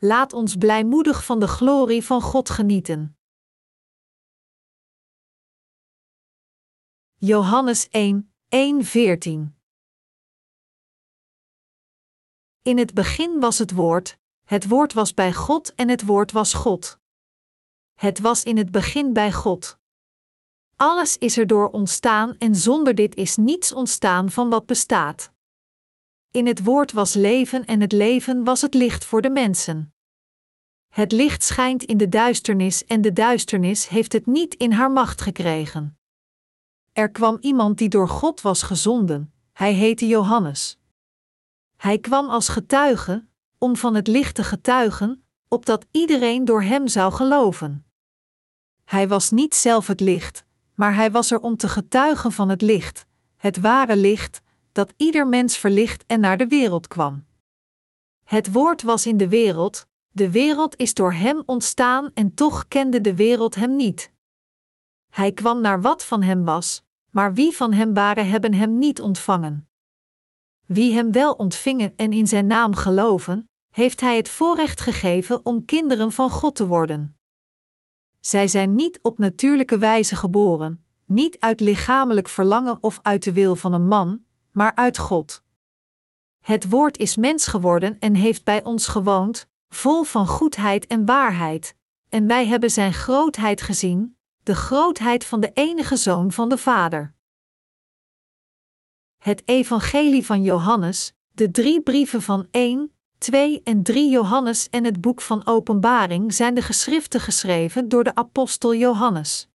Laat ons blijmoedig van de glorie van God genieten. Johannes 1, 1, 14 In het begin was het Woord, het Woord was bij God en het Woord was God. Het was in het begin bij God. Alles is erdoor ontstaan en zonder dit is niets ontstaan van wat bestaat. In het woord was leven en het leven was het licht voor de mensen. Het licht schijnt in de duisternis en de duisternis heeft het niet in haar macht gekregen. Er kwam iemand die door God was gezonden, hij heette Johannes. Hij kwam als getuige, om van het licht te getuigen, opdat iedereen door hem zou geloven. Hij was niet zelf het licht, maar hij was er om te getuigen van het licht, het ware licht, dat ieder mens verlicht en naar de wereld kwam. Het woord was in de wereld, de wereld is door hem ontstaan en toch kende de wereld hem niet. Hij kwam naar wat van hem was, maar wie van hem waren hebben hem niet ontvangen. Wie hem wel ontvingen en in zijn naam geloven, heeft hij het voorrecht gegeven om kinderen van God te worden. Zij zijn niet op natuurlijke wijze geboren, niet uit lichamelijk verlangen of uit de wil van een man, maar uit God. Het Woord is mens geworden en heeft bij ons gewoond, vol van goedheid en waarheid, en wij hebben Zijn grootheid gezien, de grootheid van de enige Zoon van de Vader. Het Evangelie van Johannes, de drie brieven van 1, 2 en 3 Johannes en het boek van Openbaring zijn de geschriften geschreven door de apostel Johannes.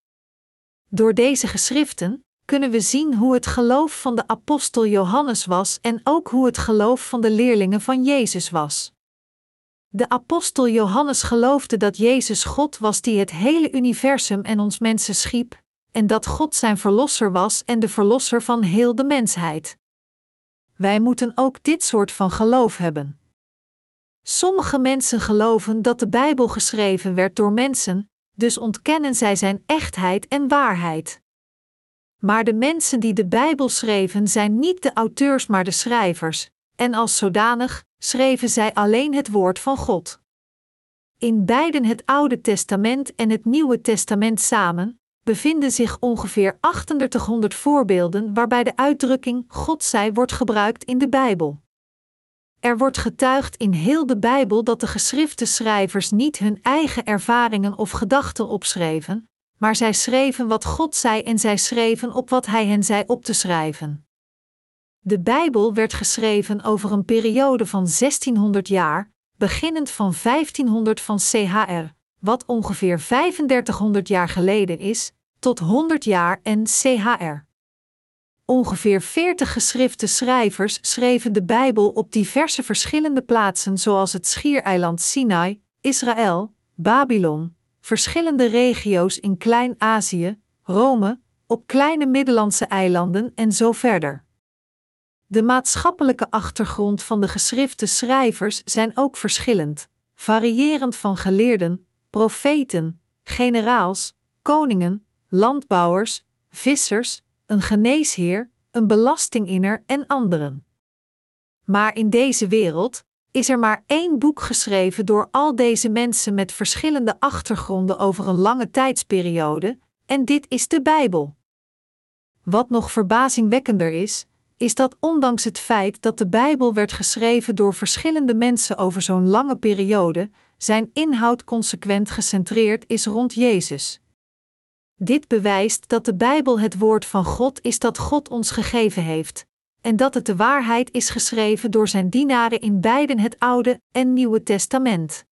Door deze geschriften kunnen we zien hoe het geloof van de apostel Johannes was en ook hoe het geloof van de leerlingen van Jezus was. De apostel Johannes geloofde dat Jezus God was die het hele universum en ons mensen schiep, en dat God zijn verlosser was en de verlosser van heel de mensheid. Wij moeten ook dit soort van geloof hebben. Sommige mensen geloven dat de Bijbel geschreven werd door mensen, dus ontkennen zij zijn echtheid en waarheid. Maar de mensen die de Bijbel schreven zijn niet de auteurs maar de schrijvers, en als zodanig schreven zij alleen het woord van God. In beiden het Oude Testament en het Nieuwe Testament samen bevinden zich ongeveer 3800 voorbeelden waarbij de uitdrukking God zij wordt gebruikt in de Bijbel. Er wordt getuigd in heel de Bijbel dat de geschrifte schrijvers niet hun eigen ervaringen of gedachten opschreven, maar zij schreven wat God zei en zij schreven op wat Hij hen zei op te schrijven. De Bijbel werd geschreven over een periode van 1600 jaar, beginnend van 1500 van CHR, wat ongeveer 3500 jaar geleden is, tot 100 jaar en CHR. Ongeveer 40 geschrifte schrijvers schreven de Bijbel op diverse verschillende plaatsen, zoals het schiereiland Sinai, Israël, Babylon, verschillende regio's in Klein-Azië, Rome, op kleine Middellandse eilanden en zo verder. De maatschappelijke achtergrond van de geschrifte schrijvers zijn ook verschillend, variërend van geleerden, profeten, generaals, koningen, landbouwers, vissers, een geneesheer, een belastinginner en anderen. Maar in deze wereld is er maar één boek geschreven door al deze mensen met verschillende achtergronden over een lange tijdsperiode, en dit is de Bijbel. Wat nog verbazingwekkender is, is dat ondanks het feit dat de Bijbel werd geschreven door verschillende mensen over zo'n lange periode, zijn inhoud consequent gecentreerd is rond Jezus. Dit bewijst dat de Bijbel het woord van God is dat God ons gegeven heeft, en dat het de waarheid is geschreven door zijn dienaren in beiden het Oude en Nieuwe Testament.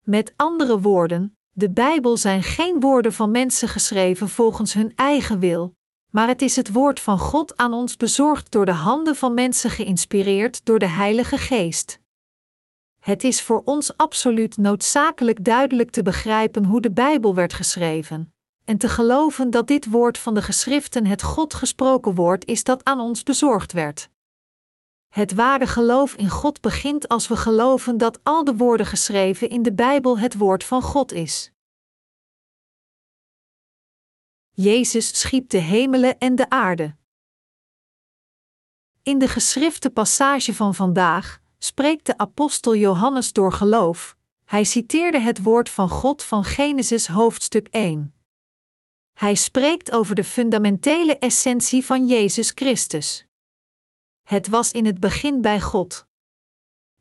Met andere woorden, de Bijbel zijn geen woorden van mensen geschreven volgens hun eigen wil, maar het is het woord van God aan ons bezorgd door de handen van mensen geïnspireerd door de Heilige Geest. Het is voor ons absoluut noodzakelijk duidelijk te begrijpen hoe de Bijbel werd geschreven, en te geloven dat dit woord van de geschriften het God gesproken woord is dat aan ons bezorgd werd. Het ware geloof in God begint als we geloven dat al de woorden geschreven in de Bijbel het woord van God is. Jezus schiep de hemelen en de aarde. In de geschrifte passage van vandaag spreekt de apostel Johannes door geloof. Hij citeerde het woord van God van Genesis hoofdstuk 1. Hij spreekt over de fundamentele essentie van Jezus Christus. Het was in het begin bij God.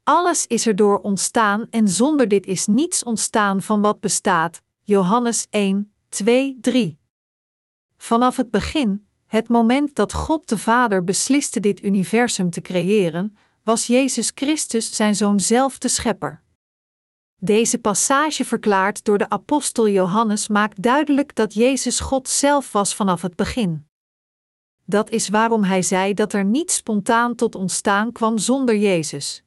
Alles is erdoor ontstaan en zonder dit is niets ontstaan van wat bestaat. Johannes 1, 2, 3. Vanaf het begin, het moment dat God de Vader besliste dit universum te creëren, was Jezus Christus zijn Zoon zelf de Schepper. Deze passage verklaard door de apostel Johannes maakt duidelijk dat Jezus God zelf was vanaf het begin. Dat is waarom hij zei dat er niet spontaan tot ontstaan kwam zonder Jezus.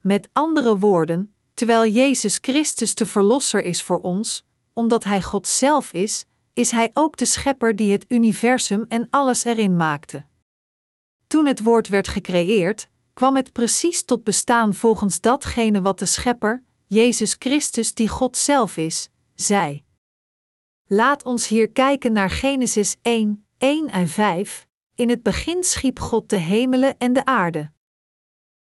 Met andere woorden, terwijl Jezus Christus de Verlosser is voor ons, omdat Hij God zelf is, is Hij ook de Schepper die het universum en alles erin maakte. Toen het woord werd gecreëerd, kwam het precies tot bestaan volgens datgene wat de Schepper, Jezus Christus die God zelf is, zei. Laat ons hier kijken naar Genesis 1, 1 en 5. In het begin schiep God de hemelen en de aarde.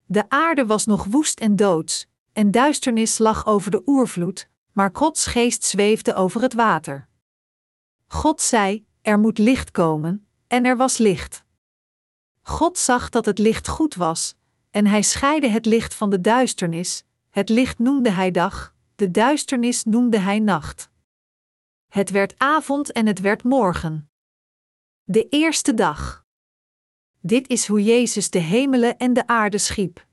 De aarde was nog woest en doods, en duisternis lag over de oervloed, maar Gods geest zweefde over het water. God zei: Er moet licht komen, en er was licht. God zag dat het licht goed was, en hij scheidde het licht van de duisternis. Het licht noemde hij dag, de duisternis noemde hij nacht. Het werd avond en het werd morgen. De eerste dag. Dit is hoe Jezus de hemelen en de aarde schiep.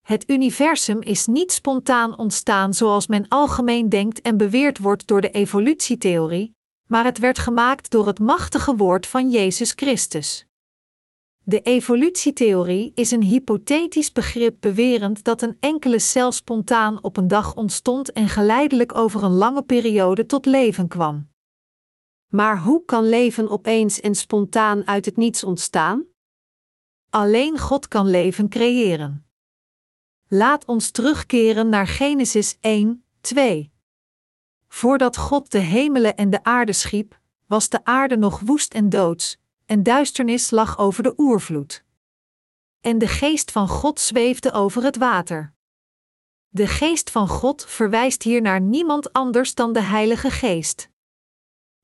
Het universum is niet spontaan ontstaan zoals men algemeen denkt en beweerd wordt door de evolutietheorie, maar het werd gemaakt door het machtige woord van Jezus Christus. De evolutietheorie is een hypothetisch begrip bewerend dat een enkele cel spontaan op een dag ontstond en geleidelijk over een lange periode tot leven kwam. Maar hoe kan leven opeens en spontaan uit het niets ontstaan? Alleen God kan leven creëren. Laat ons terugkeren naar Genesis 1, 2. Voordat God de hemelen en de aarde schiep, was de aarde nog woest en doods, en duisternis lag over de oervloed. En de geest van God zweefde over het water. De geest van God verwijst hier naar niemand anders dan de Heilige Geest.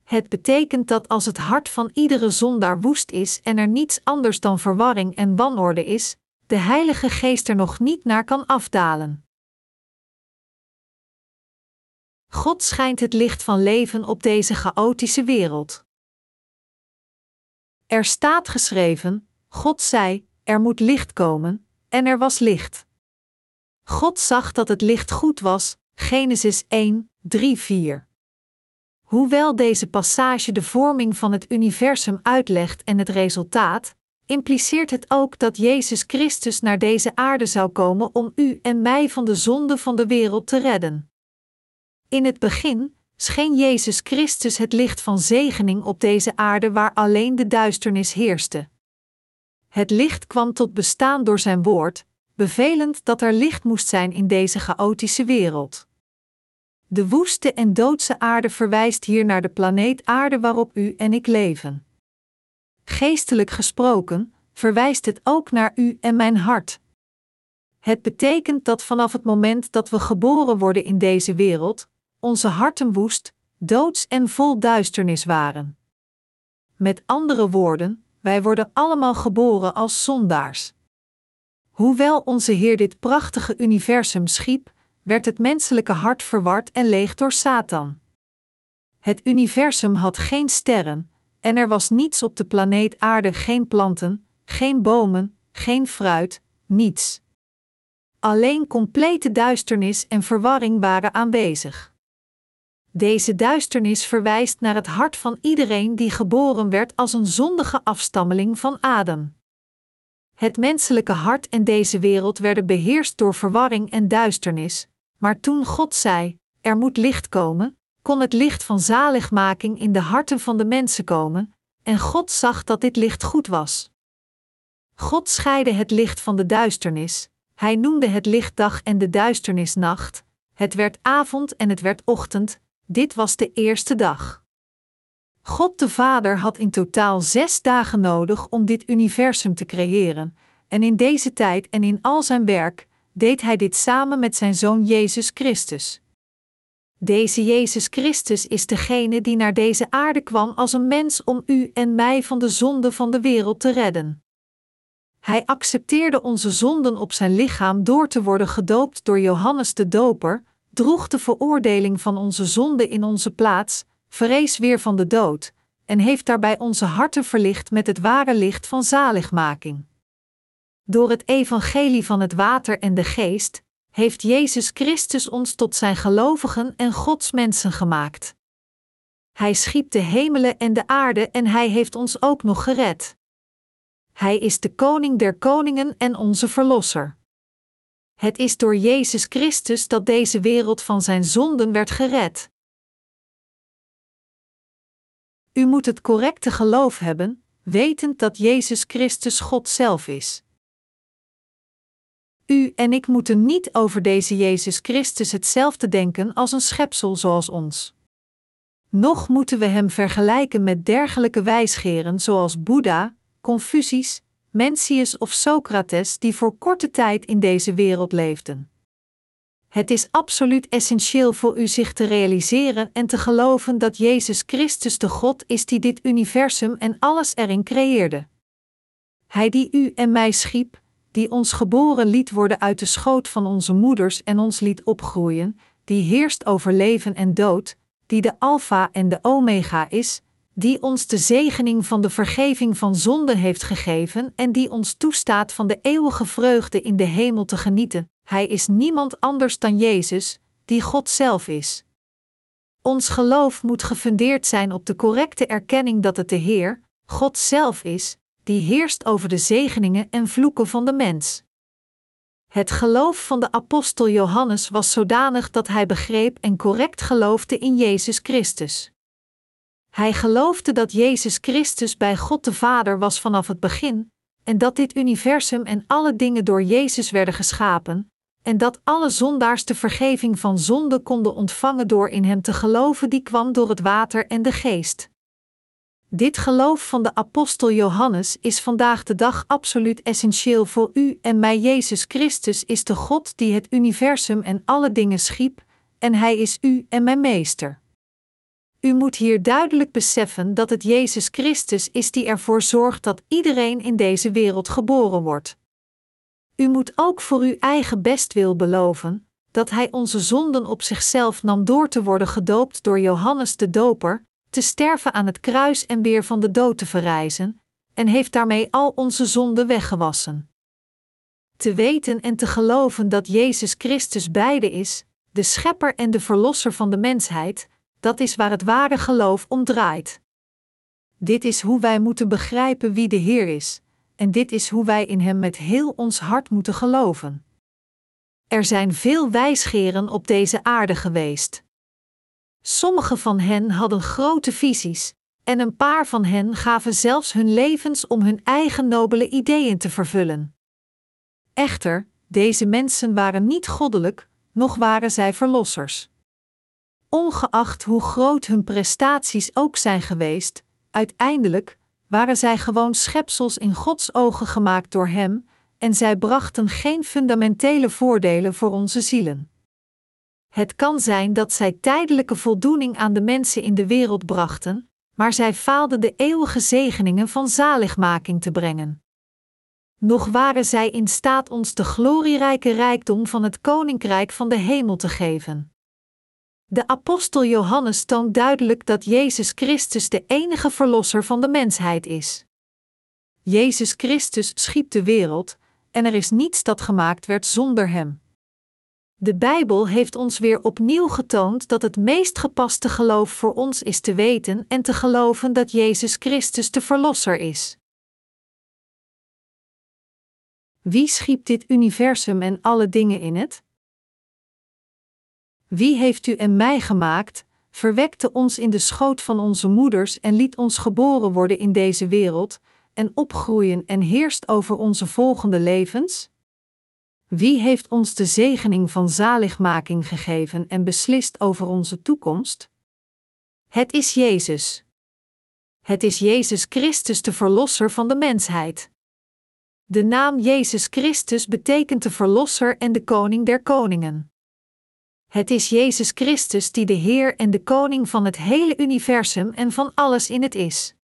Het betekent dat als het hart van iedere zondaar woest is en er niets anders dan verwarring en wanorde is, de Heilige Geest er nog niet naar kan afdalen. God schijnt het licht van leven op deze chaotische wereld. Er staat geschreven: God zei: Er moet licht komen, en er was licht. God zag dat het licht goed was. Genesis 1, 3, 4. Hoewel deze passage de vorming van het universum uitlegt en het resultaat, impliceert het ook dat Jezus Christus naar deze aarde zou komen om u en mij van de zonde van de wereld te redden. In het begin scheen Jezus Christus het licht van zegening op deze aarde waar alleen de duisternis heerste. Het licht kwam tot bestaan door zijn woord, bevelend dat er licht moest zijn in deze chaotische wereld. De woeste en doodse aarde verwijst hier naar de planeet Aarde waarop u en ik leven. Geestelijk gesproken, verwijst het ook naar u en mijn hart. Het betekent dat vanaf het moment dat we geboren worden in deze wereld, onze harten woest, doods en vol duisternis waren. Met andere woorden, wij worden allemaal geboren als zondaars. Hoewel onze Heer dit prachtige universum schiep, werd het menselijke hart verward en leeg door Satan. Het universum had geen sterren, en er was niets op de planeet Aarde, geen planten, geen bomen, geen fruit, niets. Alleen complete duisternis en verwarring waren aanwezig. Deze duisternis verwijst naar het hart van iedereen die geboren werd als een zondige afstammeling van Adam. Het menselijke hart en deze wereld werden beheerst door verwarring en duisternis, maar toen God zei: Er moet licht komen, kon het licht van zaligmaking in de harten van de mensen komen, en God zag dat dit licht goed was. God scheidde het licht van de duisternis, hij noemde het licht dag en de duisternis nacht, het werd avond en het werd ochtend, dit was de eerste dag. God de Vader had in totaal zes dagen nodig om dit universum te creëren, en in deze tijd en in al zijn werk deed hij dit samen met zijn zoon Jezus Christus. Deze Jezus Christus is degene die naar deze aarde kwam als een mens om u en mij van de zonde van de wereld te redden. Hij accepteerde onze zonden op zijn lichaam door te worden gedoopt door Johannes de Doper, droeg de veroordeling van onze zonde in onze plaats, vrees weer van de dood, en heeft daarbij onze harten verlicht met het ware licht van zaligmaking. Door het evangelie van het water en de geest heeft Jezus Christus ons tot zijn gelovigen en Gods mensen gemaakt. Hij schiep de hemelen en de aarde en hij heeft ons ook nog gered. Hij is de koning der koningen en onze verlosser. Het is door Jezus Christus dat deze wereld van zijn zonden werd gered. U moet het correcte geloof hebben, wetend dat Jezus Christus God zelf is. U en ik moeten niet over deze Jezus Christus hetzelfde denken als een schepsel zoals ons. Nog moeten we hem vergelijken met dergelijke wijsgeren zoals Boeddha, Confucius, Mencius of Socrates die voor korte tijd in deze wereld leefden. Het is absoluut essentieel voor u zich te realiseren en te geloven dat Jezus Christus de God is die dit universum en alles erin creëerde. Hij die u en mij schiep, die ons geboren liet worden uit de schoot van onze moeders en ons liet opgroeien, die heerst over leven en dood, die de Alpha en de Omega is, die ons de zegening van de vergeving van zonde heeft gegeven en die ons toestaat van de eeuwige vreugde in de hemel te genieten. Hij is niemand anders dan Jezus, die God zelf is. Ons geloof moet gefundeerd zijn op de correcte erkenning dat het de Heer, God zelf is, die heerst over de zegeningen en vloeken van de mens. Het geloof van de apostel Johannes was zodanig dat hij begreep en correct geloofde in Jezus Christus. Hij geloofde dat Jezus Christus bij God de Vader was vanaf het begin, en dat dit universum en alle dingen door Jezus werden geschapen, en dat alle zondaars de vergeving van zonde konden ontvangen door in Hem te geloven die kwam door het water en de geest. Dit geloof van de apostel Johannes is vandaag de dag absoluut essentieel voor u en mij. Jezus Christus is de God die het universum en alle dingen schiep, en Hij is u en mijn meester. U moet hier duidelijk beseffen dat het Jezus Christus is die ervoor zorgt dat iedereen in deze wereld geboren wordt. U moet ook voor uw eigen bestwil beloven dat Hij onze zonden op zichzelf nam door te worden gedoopt door Johannes de Doper, te sterven aan het kruis en weer van de dood te verrijzen, en heeft daarmee al onze zonden weggewassen. Te weten en te geloven dat Jezus Christus beide is, de schepper en de verlosser van de mensheid, dat is waar het ware geloof om draait. Dit is hoe wij moeten begrijpen wie de Heer is, en dit is hoe wij in Hem met heel ons hart moeten geloven. Er zijn veel wijsgeren op deze aarde geweest. Sommige van hen hadden grote visies, en een paar van hen gaven zelfs hun levens om hun eigen nobele ideeën te vervullen. Echter, deze mensen waren niet goddelijk, noch waren zij verlossers. Ongeacht hoe groot hun prestaties ook zijn geweest, uiteindelijk waren zij gewoon schepsels in Gods ogen gemaakt door Hem, en zij brachten geen fundamentele voordelen voor onze zielen. Het kan zijn dat zij tijdelijke voldoening aan de mensen in de wereld brachten, maar zij faalden de eeuwige zegeningen van zaligmaking te brengen. Nog waren zij in staat ons de glorierijke rijkdom van het koninkrijk van de hemel te geven. De apostel Johannes toont duidelijk dat Jezus Christus de enige verlosser van de mensheid is. Jezus Christus schiep de wereld, en er is niets dat gemaakt werd zonder Hem. De Bijbel heeft ons weer opnieuw getoond dat het meest gepaste geloof voor ons is te weten en te geloven dat Jezus Christus de Verlosser is. Wie schiep dit universum en alle dingen in het? Wie heeft u en mij gemaakt, verwekte ons in de schoot van onze moeders en liet ons geboren worden in deze wereld, en opgroeien en heerst over onze volgende levens? Wie heeft ons de zegening van zaligmaking gegeven en beslist over onze toekomst? Het is Jezus. Het is Jezus Christus, de Verlosser van de mensheid. De naam Jezus Christus betekent de Verlosser en de Koning der Koningen. Het is Jezus Christus die de Heer en de Koning van het hele universum en van alles in het is.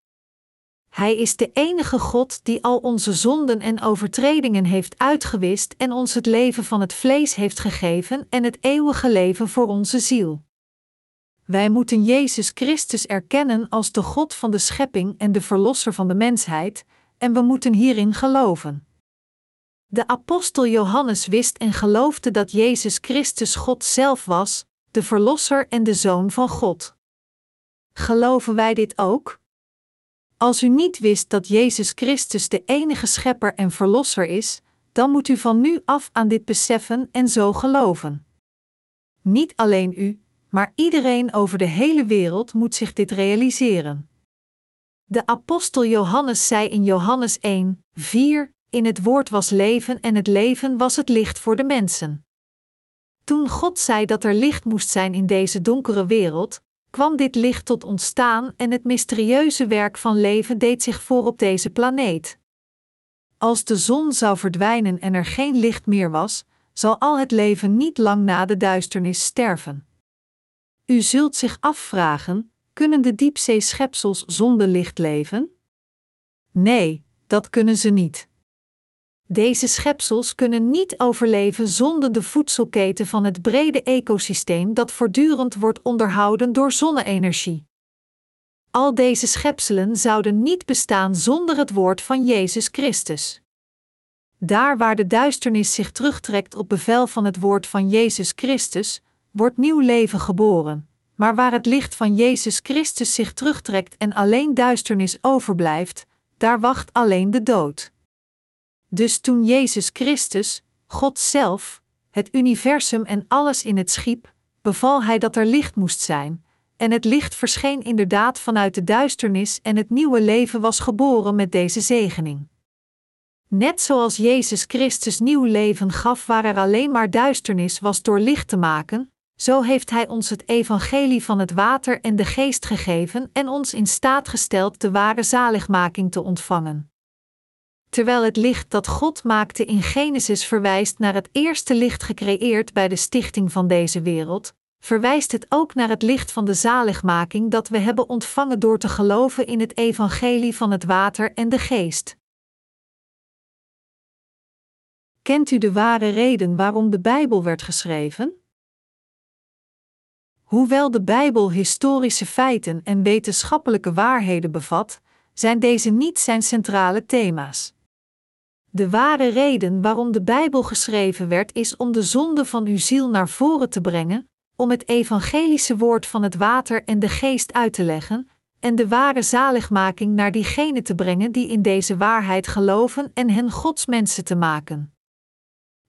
Hij is de enige God die al onze zonden en overtredingen heeft uitgewist en ons het leven van het vlees heeft gegeven en het eeuwige leven voor onze ziel. Wij moeten Jezus Christus erkennen als de God van de schepping en de Verlosser van de mensheid, en we moeten hierin geloven. De apostel Johannes wist en geloofde dat Jezus Christus God zelf was, de Verlosser en de Zoon van God. Geloven wij dit ook? Als u niet wist dat Jezus Christus de enige schepper en verlosser is, dan moet u van nu af aan dit beseffen en zo geloven. Niet alleen u, maar iedereen over de hele wereld moet zich dit realiseren. De apostel Johannes zei in Johannes 1, 4: In het woord was leven en het leven was het licht voor de mensen. Toen God zei dat er licht moest zijn in deze donkere wereld, kwam dit licht tot ontstaan en het mysterieuze werk van leven deed zich voor op deze planeet. Als de zon zou verdwijnen en er geen licht meer was, zal al het leven niet lang na de duisternis sterven. U zult zich afvragen: kunnen de diepzeeschepsels zonder licht leven? Nee, dat kunnen ze niet. Deze schepsels kunnen niet overleven zonder de voedselketen van het brede ecosysteem dat voortdurend wordt onderhouden door zonne-energie. Al deze schepselen zouden niet bestaan zonder het woord van Jezus Christus. Daar waar de duisternis zich terugtrekt op bevel van het woord van Jezus Christus, wordt nieuw leven geboren. Maar waar het licht van Jezus Christus zich terugtrekt en alleen duisternis overblijft, daar wacht alleen de dood. Dus toen Jezus Christus, God zelf, het universum en alles in het schiep, beval hij dat er licht moest zijn, en het licht verscheen inderdaad vanuit de duisternis en het nieuwe leven was geboren met deze zegening. Net zoals Jezus Christus nieuw leven gaf waar er alleen maar duisternis was door licht te maken, zo heeft Hij ons het evangelie van het water en de geest gegeven en ons in staat gesteld de ware zaligmaking te ontvangen terwijl het licht dat God maakte in Genesis verwijst naar het eerste licht gecreëerd bij de stichting van deze wereld, verwijst het ook naar het licht van de zaligmaking dat we hebben ontvangen door te geloven in het evangelie van het water en de geest. Kent u de ware reden waarom de Bijbel werd geschreven? Hoewel de Bijbel historische feiten en wetenschappelijke waarheden bevat, zijn deze niet zijn centrale thema's. De ware reden waarom de Bijbel geschreven werd, is om de zonde van uw ziel naar voren te brengen, om het evangelische woord van het water en de geest uit te leggen, en de ware zaligmaking naar diegenen te brengen die in deze waarheid geloven en hen Gods mensen te maken.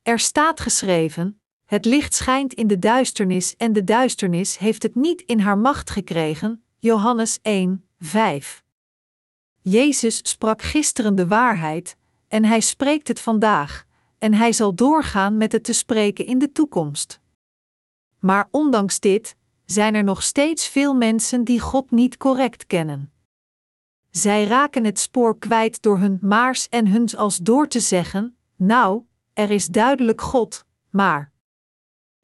Er staat geschreven: Het licht schijnt in de duisternis en de duisternis heeft het niet in haar macht gekregen. Johannes 1, 5. Jezus sprak gisteren de waarheid, en hij spreekt het vandaag, en hij zal doorgaan met het te spreken in de toekomst. Maar ondanks dit zijn er nog steeds veel mensen die God niet correct kennen. Zij raken het spoor kwijt door hun maars en huns als door te zeggen: Nou, er is duidelijk God, maar.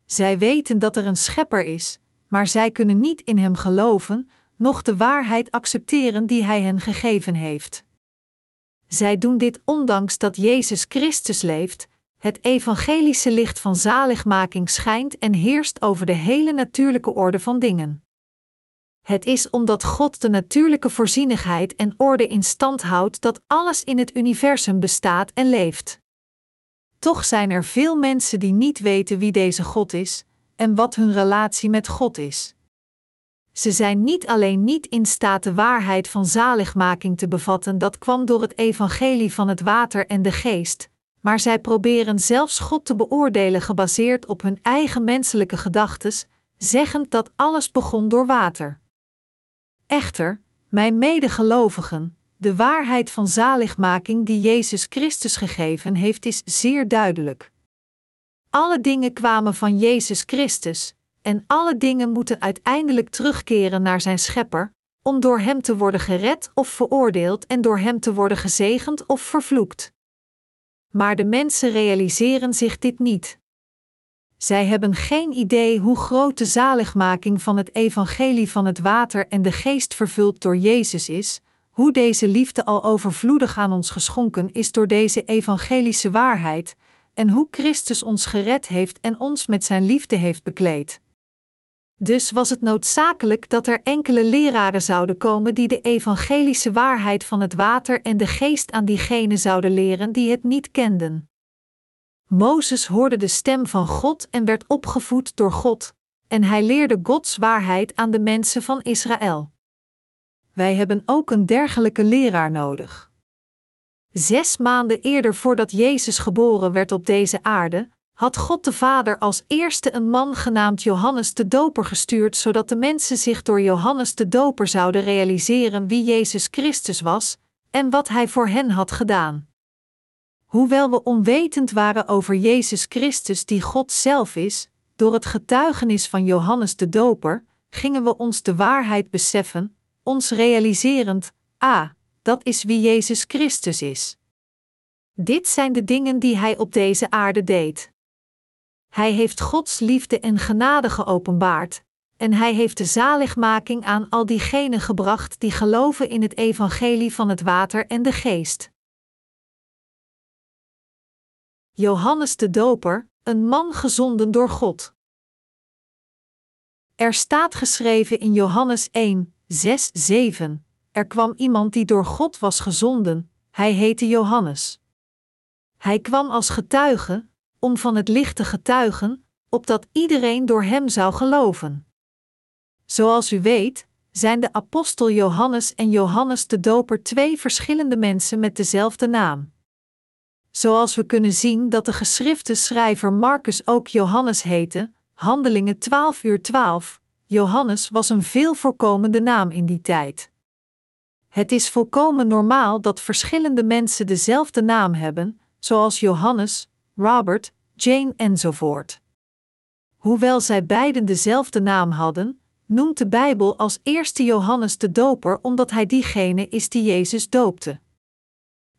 Zij weten dat er een schepper is, maar zij kunnen niet in hem geloven, noch de waarheid accepteren die hij hen gegeven heeft. Zij doen dit ondanks dat Jezus Christus leeft, het evangelische licht van zaligmaking schijnt en heerst over de hele natuurlijke orde van dingen. Het is omdat God de natuurlijke voorzienigheid en orde in stand houdt dat alles in het universum bestaat en leeft. Toch zijn er veel mensen die niet weten wie deze God is en wat hun relatie met God is. Ze zijn niet alleen niet in staat de waarheid van zaligmaking te bevatten, dat kwam door het evangelie van het water en de geest, maar zij proberen zelfs God te beoordelen gebaseerd op hun eigen menselijke gedachtes, zeggend dat alles begon door water. Echter, mijn medegelovigen, de waarheid van zaligmaking die Jezus Christus gegeven heeft, is zeer duidelijk. Alle dingen kwamen van Jezus Christus, en alle dingen moeten uiteindelijk terugkeren naar zijn schepper, om door hem te worden gered of veroordeeld en door hem te worden gezegend of vervloekt. Maar de mensen realiseren zich dit niet. Zij hebben geen idee hoe groot de zaligmaking van het evangelie van het water en de geest vervuld door Jezus is, hoe deze liefde al overvloedig aan ons geschonken is door deze evangelische waarheid, en hoe Christus ons gered heeft en ons met zijn liefde heeft bekleed. Dus was het noodzakelijk dat er enkele leraren zouden komen die de evangelische waarheid van het water en de geest aan diegenen zouden leren die het niet kenden. Mozes hoorde de stem van God en werd opgevoed door God, en hij leerde Gods waarheid aan de mensen van Israël. Wij hebben ook een dergelijke leraar nodig. Zes maanden eerder voordat Jezus geboren werd op deze aarde, had God de Vader als eerste een man genaamd Johannes de Doper gestuurd, zodat de mensen zich door Johannes de Doper zouden realiseren wie Jezus Christus was en wat hij voor hen had gedaan. Hoewel we onwetend waren over Jezus Christus, die God zelf is, door het getuigenis van Johannes de Doper, gingen we ons de waarheid beseffen, ons realiserend: ah, dat is wie Jezus Christus is. Dit zijn de dingen die hij op deze aarde deed. Hij heeft Gods liefde en genade geopenbaard, en hij heeft de zaligmaking aan al diegenen gebracht die geloven in het evangelie van het water en de geest. Johannes de Doper, een man gezonden door God. Er staat geschreven in Johannes 1, 6, 7: Er kwam iemand die door God was gezonden, hij heette Johannes. Hij kwam als getuige, om van het licht te getuigen, opdat iedereen door hem zou geloven. Zoals u weet, zijn de apostel Johannes en Johannes de Doper twee verschillende mensen met dezelfde naam. Zoals we kunnen zien dat de geschrifte schrijver Marcus ook Johannes heette, Handelingen 12 uur 12, Johannes was een veel voorkomende naam in die tijd. Het is volkomen normaal dat verschillende mensen dezelfde naam hebben, zoals Johannes, Robert, Jane enzovoort. Hoewel zij beiden dezelfde naam hadden, noemt de Bijbel als eerste Johannes de Doper omdat hij diegene is die Jezus doopte.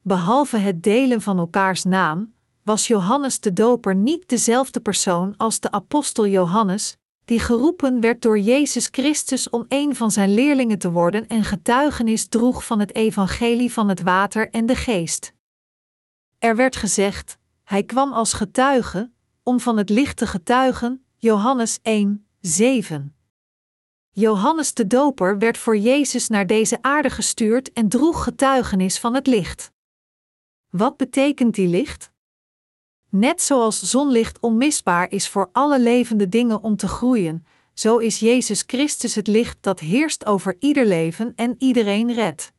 Behalve het delen van elkaars naam, was Johannes de Doper niet dezelfde persoon als de apostel Johannes, die geroepen werd door Jezus Christus om een van zijn leerlingen te worden en getuigenis droeg van het evangelie van het water en de geest. Er werd gezegd: hij kwam als getuige, om van het licht te getuigen, Johannes 1, 7. Johannes de Doper werd voor Jezus naar deze aarde gestuurd en droeg getuigenis van het licht. Wat betekent die licht? Net zoals zonlicht onmisbaar is voor alle levende dingen om te groeien, zo is Jezus Christus het licht dat heerst over ieder leven en iedereen redt.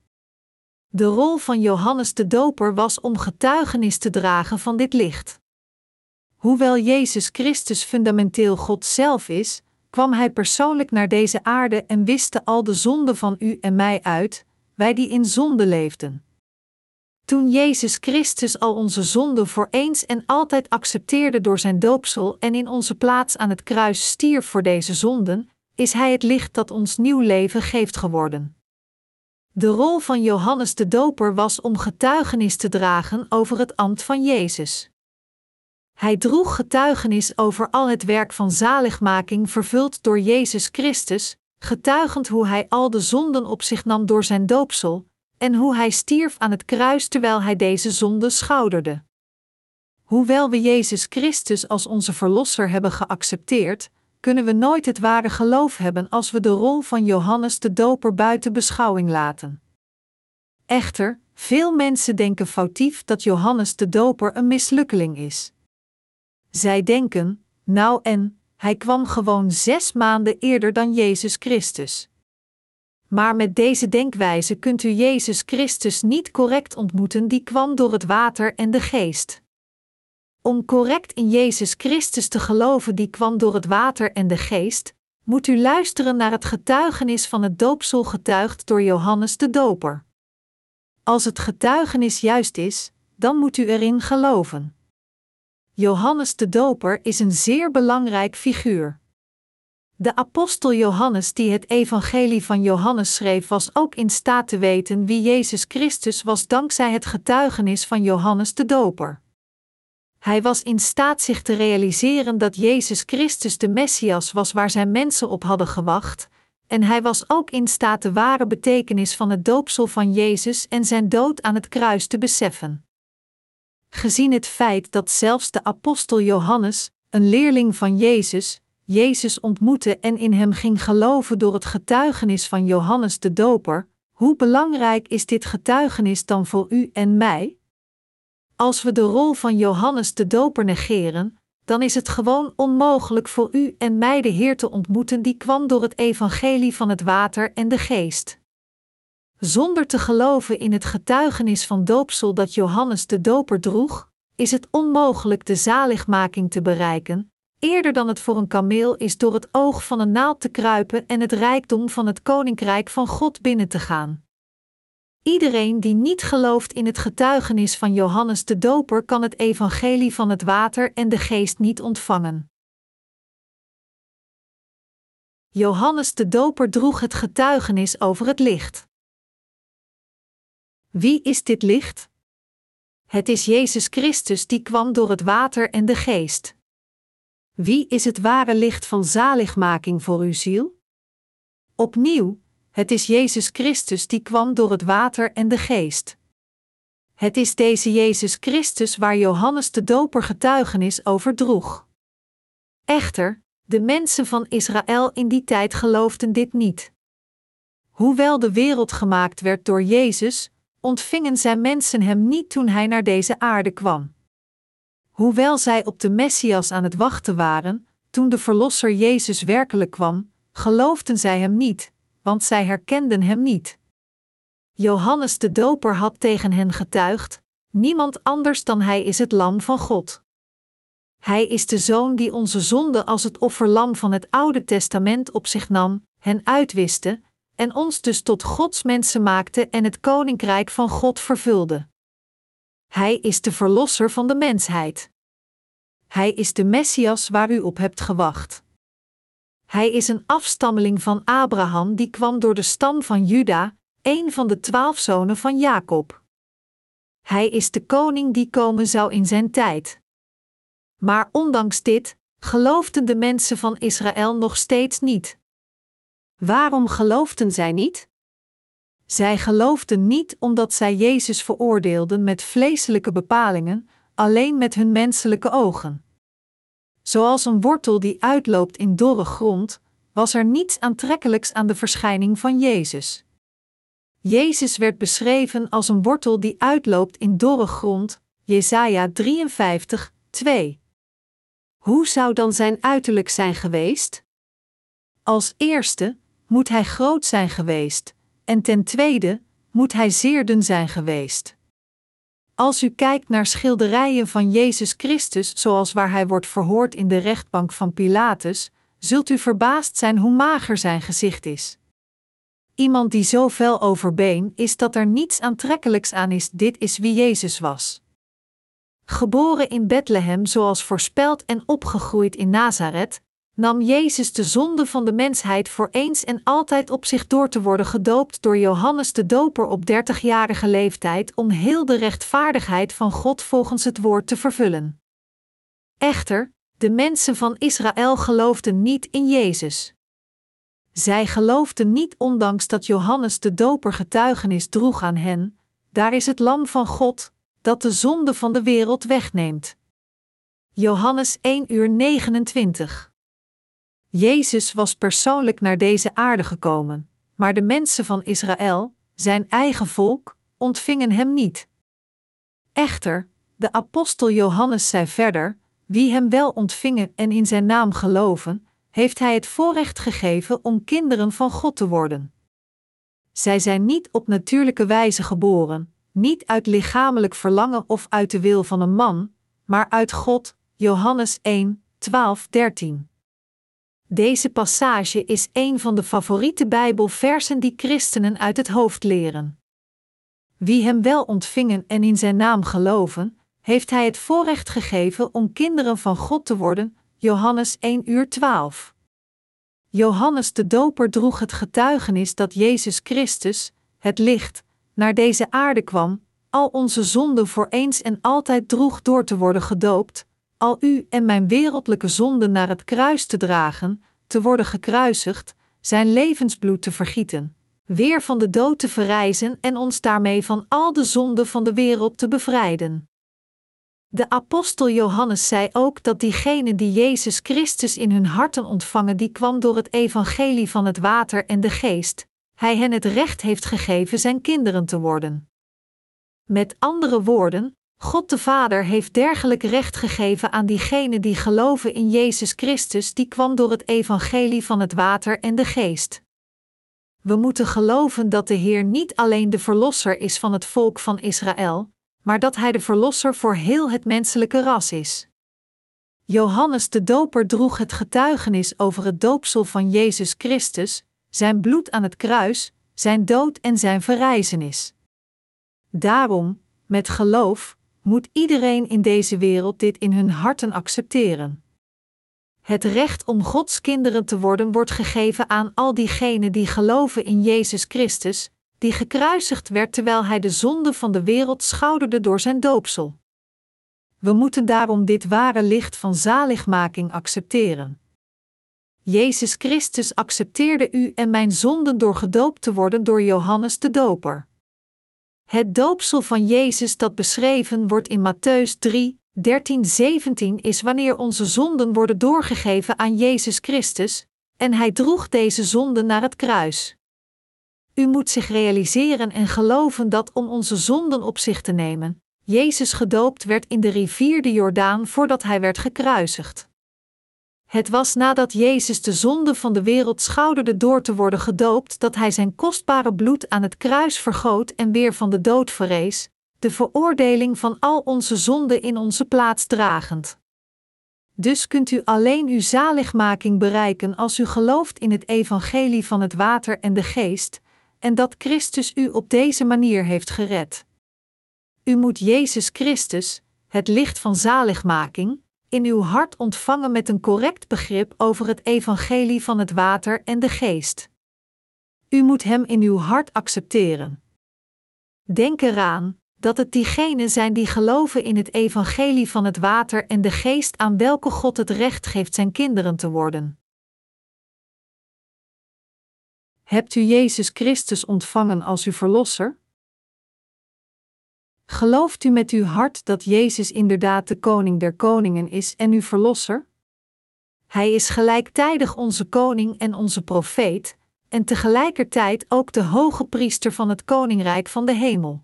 De rol van Johannes de Doper was om getuigenis te dragen van dit licht. Hoewel Jezus Christus fundamenteel God zelf is, kwam Hij persoonlijk naar deze aarde en wiste al de zonden van u en mij uit, wij die in zonde leefden. Toen Jezus Christus al onze zonden voor eens en altijd accepteerde door zijn doopsel en in onze plaats aan het kruis stierf voor deze zonden, is Hij het licht dat ons nieuw leven geeft geworden. De rol van Johannes de Doper was om getuigenis te dragen over het ambt van Jezus. Hij droeg getuigenis over al het werk van zaligmaking vervuld door Jezus Christus, getuigend hoe hij al de zonden op zich nam door zijn doopsel, en hoe hij stierf aan het kruis terwijl hij deze zonde schouderde. Hoewel we Jezus Christus als onze Verlosser hebben geaccepteerd, kunnen we nooit het ware geloof hebben als we de rol van Johannes de Doper buiten beschouwing laten. Echter, veel mensen denken foutief dat Johannes de Doper een mislukkeling is. Zij denken, nou en, hij kwam gewoon zes maanden eerder dan Jezus Christus. Maar met deze denkwijze kunt u Jezus Christus niet correct ontmoeten, die kwam door het water en de geest. Om correct in Jezus Christus te geloven, die kwam door het water en de geest, moet u luisteren naar het getuigenis van het doopsel getuigd door Johannes de Doper. Als het getuigenis juist is, dan moet u erin geloven. Johannes de Doper is een zeer belangrijk figuur. De apostel Johannes, die het evangelie van Johannes schreef, was ook in staat te weten wie Jezus Christus was dankzij het getuigenis van Johannes de Doper. Hij was in staat zich te realiseren dat Jezus Christus de Messias was waar zijn mensen op hadden gewacht, en hij was ook in staat de ware betekenis van het doopsel van Jezus en zijn dood aan het kruis te beseffen. Gezien het feit dat zelfs de apostel Johannes, een leerling van Jezus, Jezus ontmoette en in hem ging geloven door het getuigenis van Johannes de Doper, hoe belangrijk is dit getuigenis dan voor u en mij? Als we de rol van Johannes de Doper negeren, dan is het gewoon onmogelijk voor u en mij de Heer te ontmoeten die kwam door het evangelie van het water en de geest. Zonder te geloven in het getuigenis van doopsel dat Johannes de Doper droeg, is het onmogelijk de zaligmaking te bereiken, eerder dan het voor een kameel is door het oog van een naald te kruipen en het rijkdom van het koninkrijk van God binnen te gaan. Iedereen die niet gelooft in het getuigenis van Johannes de Doper kan het evangelie van het water en de geest niet ontvangen. Johannes de Doper droeg het getuigenis over het licht. Wie is dit licht? Het is Jezus Christus die kwam door het water en de geest. Wie is het ware licht van zaligmaking voor uw ziel? Opnieuw, het is Jezus Christus die kwam door het water en de geest. Het is deze Jezus Christus waar Johannes de Doper getuigenis over droeg. Echter, de mensen van Israël in die tijd geloofden dit niet. Hoewel de wereld gemaakt werd door Jezus, ontvingen zijn mensen hem niet toen hij naar deze aarde kwam. Hoewel zij op de Messias aan het wachten waren, toen de Verlosser Jezus werkelijk kwam, geloofden zij hem niet, want zij herkenden hem niet. Johannes de Doper had tegen hen getuigd: Niemand anders dan hij is het Lam van God. Hij is de zoon die onze zonde als het offerlam van het Oude Testament op zich nam, hen uitwiste, en ons dus tot Gods mensen maakte en het koninkrijk van God vervulde. Hij is de verlosser van de mensheid. Hij is de Messias waar u op hebt gewacht. Hij is een afstammeling van Abraham die kwam door de stam van Juda, een van de twaalf zonen van Jacob. Hij is de koning die komen zou in zijn tijd. Maar ondanks dit geloofden de mensen van Israël nog steeds niet. Waarom geloofden zij niet? Zij geloofden niet omdat zij Jezus veroordeelden met vleeselijke bepalingen, alleen met hun menselijke ogen. Zoals een wortel die uitloopt in dorre grond, was er niets aantrekkelijks aan de verschijning van Jezus. Jezus werd beschreven als een wortel die uitloopt in dorre grond, Jesaja 53, 2. Hoe zou dan zijn uiterlijk zijn geweest? Als eerste moet hij groot zijn geweest, en ten tweede moet hij zeer dun zijn geweest. Als u kijkt naar schilderijen van Jezus Christus, zoals waar hij wordt verhoord in de rechtbank van Pilatus, zult u verbaasd zijn hoe mager zijn gezicht is. Iemand die zo fel overbeen is dat er niets aantrekkelijks aan is, dit is wie Jezus was. Geboren in Bethlehem zoals voorspeld en opgegroeid in Nazareth, nam Jezus de zonde van de mensheid voor eens en altijd op zich door te worden gedoopt door Johannes de Doper op dertigjarige leeftijd om heel de rechtvaardigheid van God volgens het woord te vervullen. Echter, de mensen van Israël geloofden niet in Jezus. Zij geloofden niet ondanks dat Johannes de Doper getuigenis droeg aan hen, daar is het lam van God, dat de zonde van de wereld wegneemt. Johannes 1 uur 29 Jezus was persoonlijk naar deze aarde gekomen, maar de mensen van Israël, zijn eigen volk, ontvingen hem niet. Echter, de apostel Johannes zei verder: Wie hem wel ontvingen en in zijn naam geloven, heeft hij het voorrecht gegeven om kinderen van God te worden. Zij zijn niet op natuurlijke wijze geboren, niet uit lichamelijk verlangen of uit de wil van een man, maar uit God. Johannes 1, 12, 13. Deze passage is een van de favoriete Bijbelversen die christenen uit het hoofd leren. Wie hem wel ontvingen en in zijn naam geloven, heeft hij het voorrecht gegeven om kinderen van God te worden. Johannes 1 uur 12. Johannes de Doper droeg het getuigenis dat Jezus Christus, het licht, naar deze aarde kwam, al onze zonden voor eens en altijd droeg door te worden gedoopt, al u en mijn wereldlijke zonden naar het kruis te dragen, te worden gekruisigd, zijn levensbloed te vergieten, weer van de dood te verrijzen en ons daarmee van al de zonden van de wereld te bevrijden. De apostel Johannes zei ook dat diegenen die Jezus Christus in hun harten ontvangen, die kwam door het evangelie van het water en de geest, hij hen het recht heeft gegeven zijn kinderen te worden. Met andere woorden, God de Vader heeft dergelijk recht gegeven aan diegenen die geloven in Jezus Christus, die kwam door het evangelie van het water en de geest. We moeten geloven dat de Heer niet alleen de Verlosser is van het volk van Israël, maar dat Hij de Verlosser voor heel het menselijke ras is. Johannes de Doper droeg het getuigenis over het doopsel van Jezus Christus, zijn bloed aan het kruis, zijn dood en zijn verrijzenis. Daarom, met geloof, moet iedereen in deze wereld dit in hun harten accepteren. Het recht om Gods kinderen te worden wordt gegeven aan al diegenen die geloven in Jezus Christus, die gekruisigd werd terwijl hij de zonde van de wereld schouderde door zijn doopsel. We moeten daarom dit ware licht van zaligmaking accepteren. Jezus Christus accepteerde u en mijn zonden door gedoopt te worden door Johannes de Doper. Het doopsel van Jezus dat beschreven wordt in Matthäus 3, 13, 17 is wanneer onze zonden worden doorgegeven aan Jezus Christus, en Hij droeg deze zonden naar het kruis. U moet zich realiseren en geloven dat om onze zonden op zich te nemen, Jezus gedoopt werd in de rivier de Jordaan voordat Hij werd gekruisigd. Het was nadat Jezus de zonde van de wereld schouderde door te worden gedoopt dat hij zijn kostbare bloed aan het kruis vergoot en weer van de dood verrees, de veroordeling van al onze zonden in onze plaats dragend. Dus kunt u alleen uw zaligmaking bereiken als u gelooft in het evangelie van het water en de geest, en dat Christus u op deze manier heeft gered. U moet Jezus Christus, het licht van zaligmaking, in uw hart ontvangen met een correct begrip over het evangelie van het water en de geest. U moet Hem in uw hart accepteren. Denk eraan dat het diegenen zijn die geloven in het evangelie van het water en de geest aan welke God het recht geeft zijn kinderen te worden. Hebt u Jezus Christus ontvangen als uw Verlosser? Gelooft u met uw hart dat Jezus inderdaad de Koning der Koningen is en uw Verlosser? Hij is gelijktijdig onze Koning en onze Profeet, en tegelijkertijd ook de hoge priester van het Koninkrijk van de Hemel.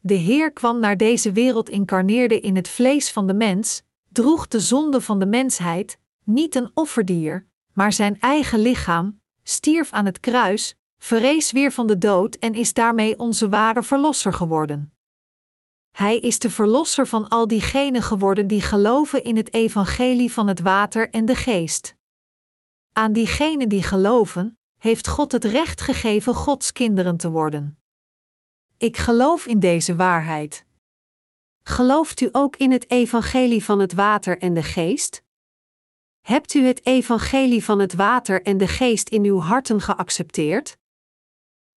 De Heer kwam naar deze wereld, incarneerde in het vlees van de mens, droeg de zonde van de mensheid, niet een offerdier, maar zijn eigen lichaam, stierf aan het kruis, verrees weer van de dood en is daarmee onze ware Verlosser geworden. Hij is de verlosser van al diegenen geworden die geloven in het evangelie van het water en de geest. Aan diegenen die geloven, heeft God het recht gegeven Gods kinderen te worden. Ik geloof in deze waarheid. Gelooft u ook in het evangelie van het water en de geest? Hebt u het evangelie van het water en de geest in uw harten geaccepteerd?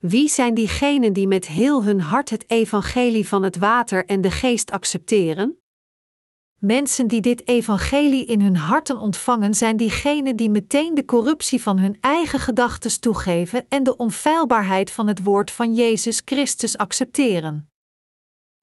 Wie zijn diegenen die met heel hun hart het evangelie van het water en de geest accepteren? Mensen die dit evangelie in hun harten ontvangen zijn diegenen die meteen de corruptie van hun eigen gedachten toegeven en de onfeilbaarheid van het woord van Jezus Christus accepteren.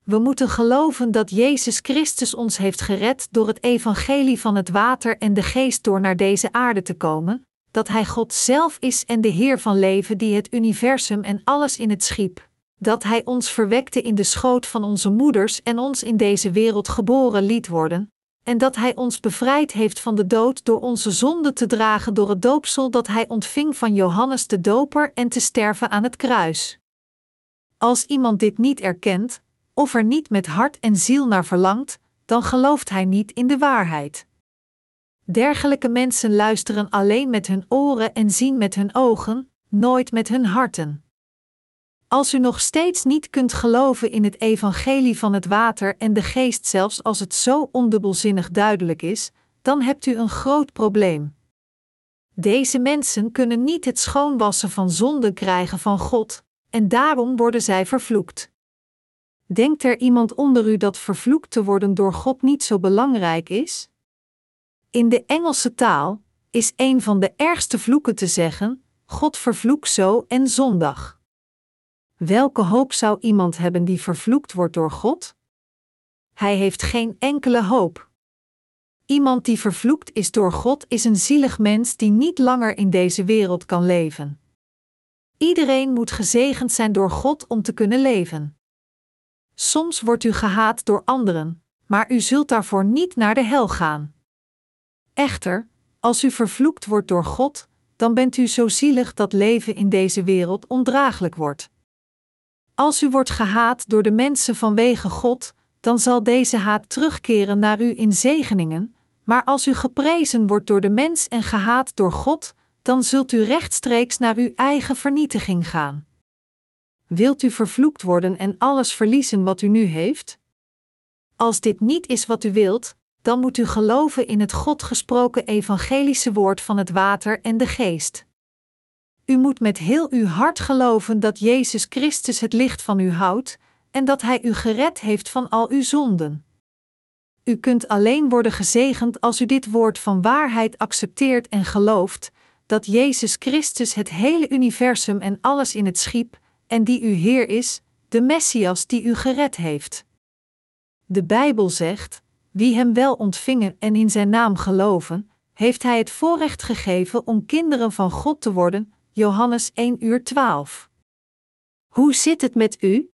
We moeten geloven dat Jezus Christus ons heeft gered door het evangelie van het water en de geest door naar deze aarde te komen, dat Hij God zelf is en de Heer van leven die het universum en alles in het schiep, dat Hij ons verwekte in de schoot van onze moeders en ons in deze wereld geboren liet worden, en dat Hij ons bevrijd heeft van de dood door onze zonde te dragen door het doopsel dat Hij ontving van Johannes de Doper en te sterven aan het kruis. Als iemand dit niet erkent, of er niet met hart en ziel naar verlangt, dan gelooft hij niet in de waarheid. Dergelijke mensen luisteren alleen met hun oren en zien met hun ogen, nooit met hun harten. Als u nog steeds niet kunt geloven in het evangelie van het water en de geest, zelfs als het zo ondubbelzinnig duidelijk is, dan hebt u een groot probleem. Deze mensen kunnen niet het schoonwassen van zonde krijgen van God, en daarom worden zij vervloekt. Denkt er iemand onder u dat vervloekt te worden door God niet zo belangrijk is? In de Engelse taal is een van de ergste vloeken te zeggen: God vervloek zo en zondag. Welke hoop zou iemand hebben die vervloekt wordt door God? Hij heeft geen enkele hoop. Iemand die vervloekt is door God is een zielig mens die niet langer in deze wereld kan leven. Iedereen moet gezegend zijn door God om te kunnen leven. Soms wordt u gehaat door anderen, maar u zult daarvoor niet naar de hel gaan. Echter, als u vervloekt wordt door God, dan bent u zo zielig dat leven in deze wereld ondraaglijk wordt. Als u wordt gehaat door de mensen vanwege God, dan zal deze haat terugkeren naar u in zegeningen, maar als u geprezen wordt door de mens en gehaat door God, dan zult u rechtstreeks naar uw eigen vernietiging gaan. Wilt u vervloekt worden en alles verliezen wat u nu heeft? Als dit niet is wat u wilt, dan moet u geloven in het God gesproken evangelische woord van het water en de geest. U moet met heel uw hart geloven dat Jezus Christus het licht van u houdt en dat Hij u gered heeft van al uw zonden. U kunt alleen worden gezegend als u dit woord van waarheid accepteert en gelooft, dat Jezus Christus het hele universum en alles in het schiep, en die uw Heer is, de Messias die u gered heeft. De Bijbel zegt: wie Hem wel ontvingen en in Zijn naam geloven, heeft Hij het voorrecht gegeven om kinderen van God te worden. Johannes 1 uur 12. Hoe zit het met u?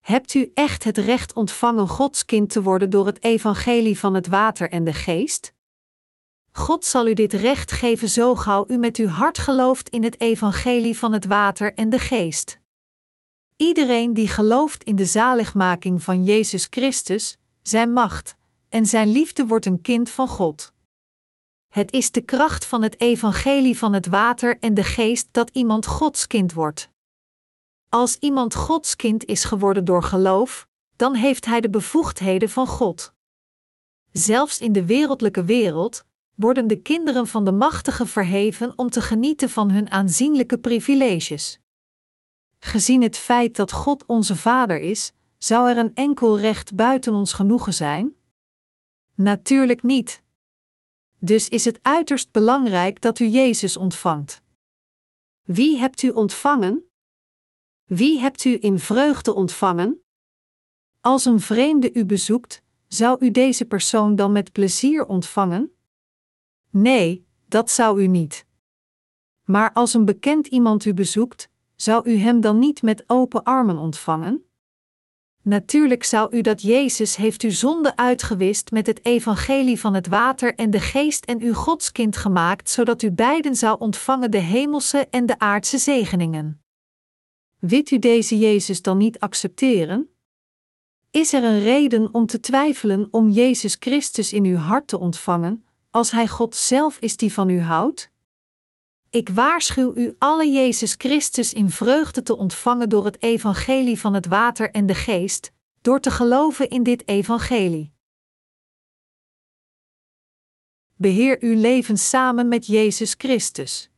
Hebt u echt het recht ontvangen Gods kind te worden door het evangelie van het water en de geest? God zal u dit recht geven zo gauw u met uw hart gelooft in het evangelie van het water en de geest. Iedereen die gelooft in de zaligmaking van Jezus Christus, zijn macht en zijn liefde wordt een kind van God. Het is de kracht van het evangelie van het water en de geest dat iemand Gods kind wordt. Als iemand Gods kind is geworden door geloof, dan heeft hij de bevoegdheden van God. Zelfs in de wereldlijke wereld worden de kinderen van de machtige verheven om te genieten van hun aanzienlijke privileges. Gezien het feit dat God onze Vader is, zou er een enkel recht buiten ons genoegen zijn? Natuurlijk niet. Dus is het uiterst belangrijk dat u Jezus ontvangt. Wie hebt u ontvangen? Wie hebt u in vreugde ontvangen? Als een vreemde u bezoekt, zou u deze persoon dan met plezier ontvangen? Nee, dat zou u niet. Maar als een bekend iemand u bezoekt, zou u hem dan niet met open armen ontvangen? Natuurlijk zou u dat Jezus heeft uw zonde uitgewist met het evangelie van het water en de geest en u Godskind gemaakt, zodat u beiden zou ontvangen de hemelse en de aardse zegeningen. Wilt u deze Jezus dan niet accepteren? Is er een reden om te twijfelen om Jezus Christus in uw hart te ontvangen, als Hij God zelf is die van u houdt? Ik waarschuw u alle Jezus Christus in vreugde te ontvangen door het evangelie van het water en de geest, door te geloven in dit evangelie. Beheer uw leven samen met Jezus Christus.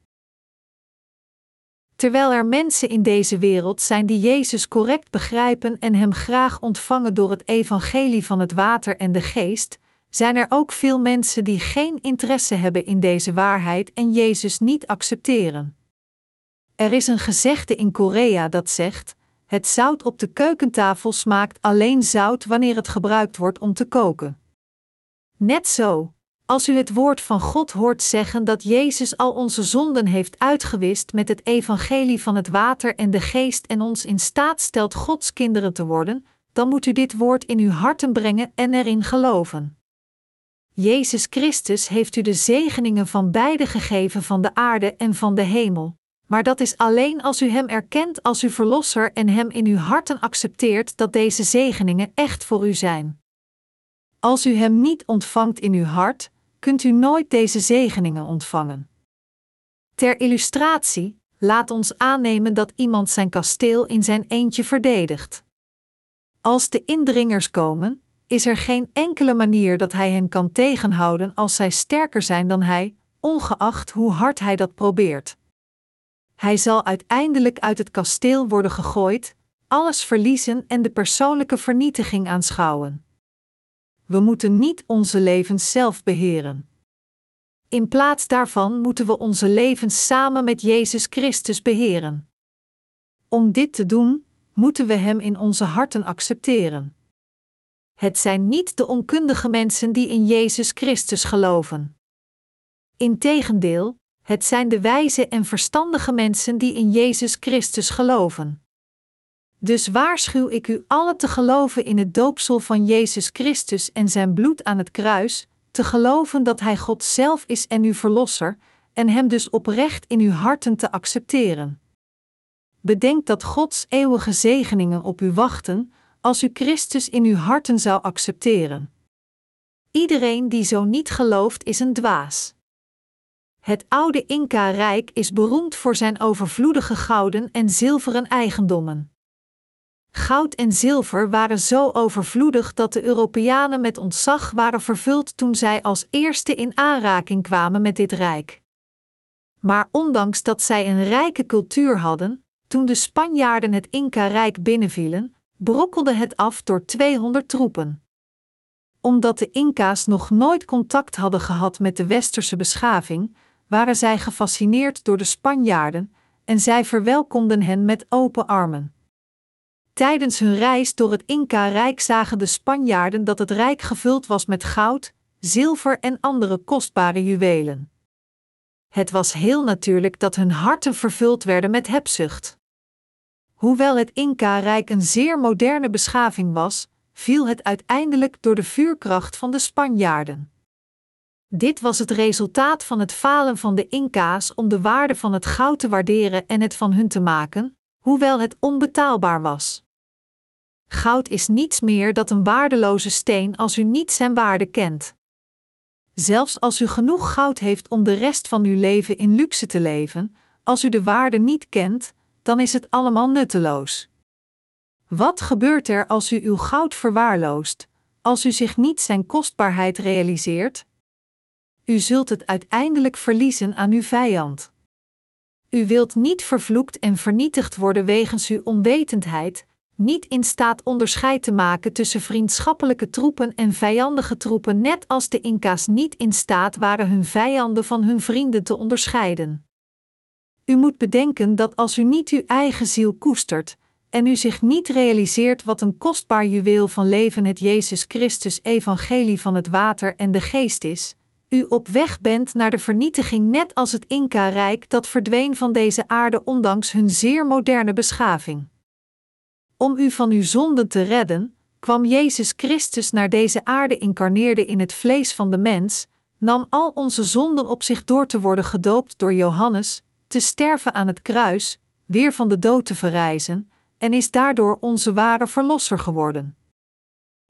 Terwijl er mensen in deze wereld zijn die Jezus correct begrijpen en Hem graag ontvangen door het evangelie van het water en de geest, zijn er ook veel mensen die geen interesse hebben in deze waarheid en Jezus niet accepteren. Er is een gezegde in Korea dat zegt: Het zout op de keukentafel smaakt alleen zout wanneer het gebruikt wordt om te koken. Net zo, als u het woord van God hoort zeggen dat Jezus al onze zonden heeft uitgewist met het evangelie van het water en de geest en ons in staat stelt Gods kinderen te worden, dan moet u dit woord in uw harten brengen en erin geloven. Jezus Christus heeft u de zegeningen van beide gegeven van de aarde en van de hemel. Maar dat is alleen als u Hem erkent als uw Verlosser en Hem in uw harten accepteert dat deze zegeningen echt voor u zijn. Als u Hem niet ontvangt in uw hart, kunt u nooit deze zegeningen ontvangen. Ter illustratie, laat ons aannemen dat iemand zijn kasteel in zijn eentje verdedigt. Als de indringers komen, is er geen enkele manier dat hij hen kan tegenhouden als zij sterker zijn dan hij, ongeacht hoe hard hij dat probeert. Hij zal uiteindelijk uit het kasteel worden gegooid, alles verliezen en de persoonlijke vernietiging aanschouwen. We moeten niet onze levens zelf beheren. In plaats daarvan moeten we onze levens samen met Jezus Christus beheren. Om dit te doen, moeten we Hem in onze harten accepteren. Het zijn niet de onkundige mensen die in Jezus Christus geloven. Integendeel, het zijn de wijze en verstandige mensen die in Jezus Christus geloven. Dus waarschuw ik u alle te geloven in het doopsel van Jezus Christus en zijn bloed aan het kruis, te geloven dat Hij God zelf is en uw Verlosser, en Hem dus oprecht in uw harten te accepteren. Bedenk dat Gods eeuwige zegeningen op u wachten, als u Christus in uw harten zou accepteren. Iedereen die zo niet gelooft is een dwaas. Het oude Inca-rijk is beroemd voor zijn overvloedige gouden en zilveren eigendommen. Goud en zilver waren zo overvloedig dat de Europeanen met ontzag waren vervuld toen zij als eerste in aanraking kwamen met dit rijk. Maar ondanks dat zij een rijke cultuur hadden, toen de Spanjaarden het Inca-rijk binnenvielen, brokkelde het af door 200 troepen. Omdat de Inca's nog nooit contact hadden gehad met de westerse beschaving, waren zij gefascineerd door de Spanjaarden en zij verwelkomden hen met open armen. Tijdens hun reis door het Inca-rijk zagen de Spanjaarden dat het rijk gevuld was met goud, zilver en andere kostbare juwelen. Het was heel natuurlijk dat hun harten vervuld werden met hebzucht. Hoewel het Inca-rijk een zeer moderne beschaving was, viel het uiteindelijk door de vuurkracht van de Spanjaarden. Dit was het resultaat van het falen van de Inca's om de waarde van het goud te waarderen en het van hun te maken, hoewel het onbetaalbaar was. Goud is niets meer dan een waardeloze steen als u niet zijn waarde kent. Zelfs als u genoeg goud heeft om de rest van uw leven in luxe te leven, als u de waarde niet kent, dan is het allemaal nutteloos. Wat gebeurt er als u uw goud verwaarloost, als u zich niet zijn kostbaarheid realiseert? U zult het uiteindelijk verliezen aan uw vijand. U wilt niet vervloekt en vernietigd worden wegens uw onwetendheid, niet in staat onderscheid te maken tussen vriendschappelijke troepen en vijandige troepen, net als de Inca's niet in staat waren hun vijanden van hun vrienden te onderscheiden. U moet bedenken dat als u niet uw eigen ziel koestert en u zich niet realiseert wat een kostbaar juweel van leven het Jezus Christus evangelie van het water en de geest is, u op weg bent naar de vernietiging net als het Inca-rijk dat verdween van deze aarde ondanks hun zeer moderne beschaving. Om u van uw zonden te redden, kwam Jezus Christus naar deze aarde, incarneerde in het vlees van de mens, nam al onze zonden op zich door te worden gedoopt door Johannes, te sterven aan het kruis, weer van de dood te verrijzen, en is daardoor onze ware verlosser geworden.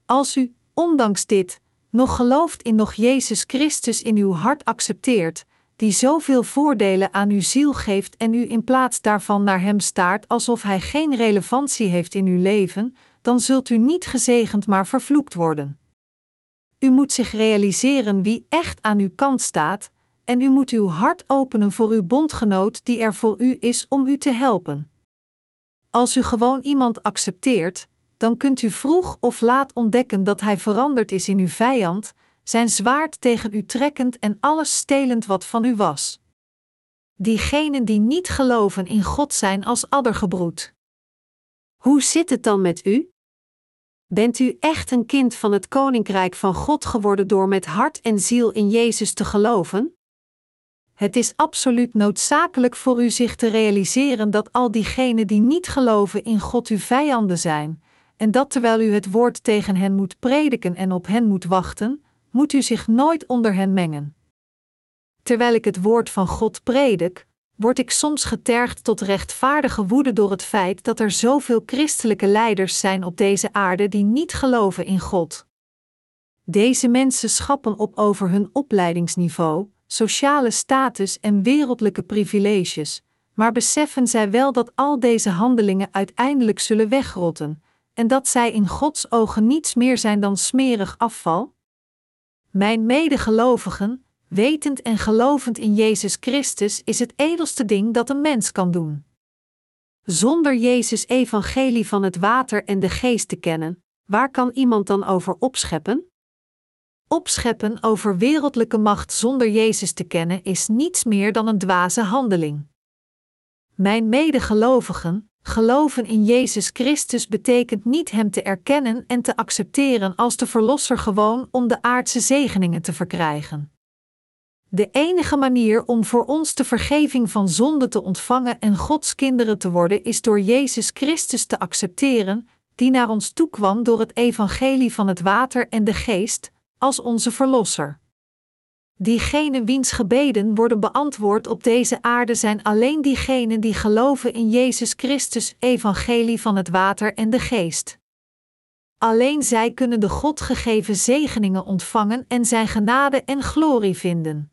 Als u, ondanks dit, nog gelooft in nog Jezus Christus in uw hart accepteert, die zoveel voordelen aan uw ziel geeft en u in plaats daarvan naar Hem staart alsof Hij geen relevantie heeft in uw leven, dan zult u niet gezegend maar vervloekt worden. U moet zich realiseren wie echt aan uw kant staat, en u moet uw hart openen voor uw bondgenoot die er voor u is om u te helpen. Als u gewoon iemand accepteert, dan kunt u vroeg of laat ontdekken dat hij veranderd is in uw vijand, zijn zwaard tegen u trekkend en alles stelend wat van u was. Diegenen die niet geloven in God zijn als addergebroed. Hoe zit het dan met u? Bent u echt een kind van het koninkrijk van God geworden door met hart en ziel in Jezus te geloven? Het is absoluut noodzakelijk voor u zich te realiseren dat al diegenen die niet geloven in God uw vijanden zijn, en dat terwijl u het woord tegen hen moet prediken en op hen moet wachten, moet u zich nooit onder hen mengen. Terwijl ik het woord van God predik, word ik soms getergd tot rechtvaardige woede door het feit dat er zoveel christelijke leiders zijn op deze aarde die niet geloven in God. Deze mensen schappen op over hun opleidingsniveau, sociale status en wereldlijke privileges, maar beseffen zij wel dat al deze handelingen uiteindelijk zullen wegrotten, en dat zij in Gods ogen niets meer zijn dan smerig afval? Mijn medegelovigen, wetend en gelovend in Jezus Christus is het edelste ding dat een mens kan doen. Zonder Jezus' evangelie van het water en de geest te kennen, waar kan iemand dan over opscheppen? Opscheppen over wereldlijke macht zonder Jezus te kennen is niets meer dan een dwaze handeling. Mijn medegelovigen, geloven in Jezus Christus betekent niet Hem te erkennen en te accepteren als de Verlosser gewoon om de aardse zegeningen te verkrijgen. De enige manier om voor ons de vergeving van zonde te ontvangen en Gods kinderen te worden is door Jezus Christus te accepteren, die naar ons toekwam door het evangelie van het water en de geest, als onze Verlosser. Diegenen wiens gebeden worden beantwoord op deze aarde zijn alleen diegenen die geloven in Jezus Christus, evangelie van het water en de geest. Alleen zij kunnen de God gegeven zegeningen ontvangen en zijn genade en glorie vinden.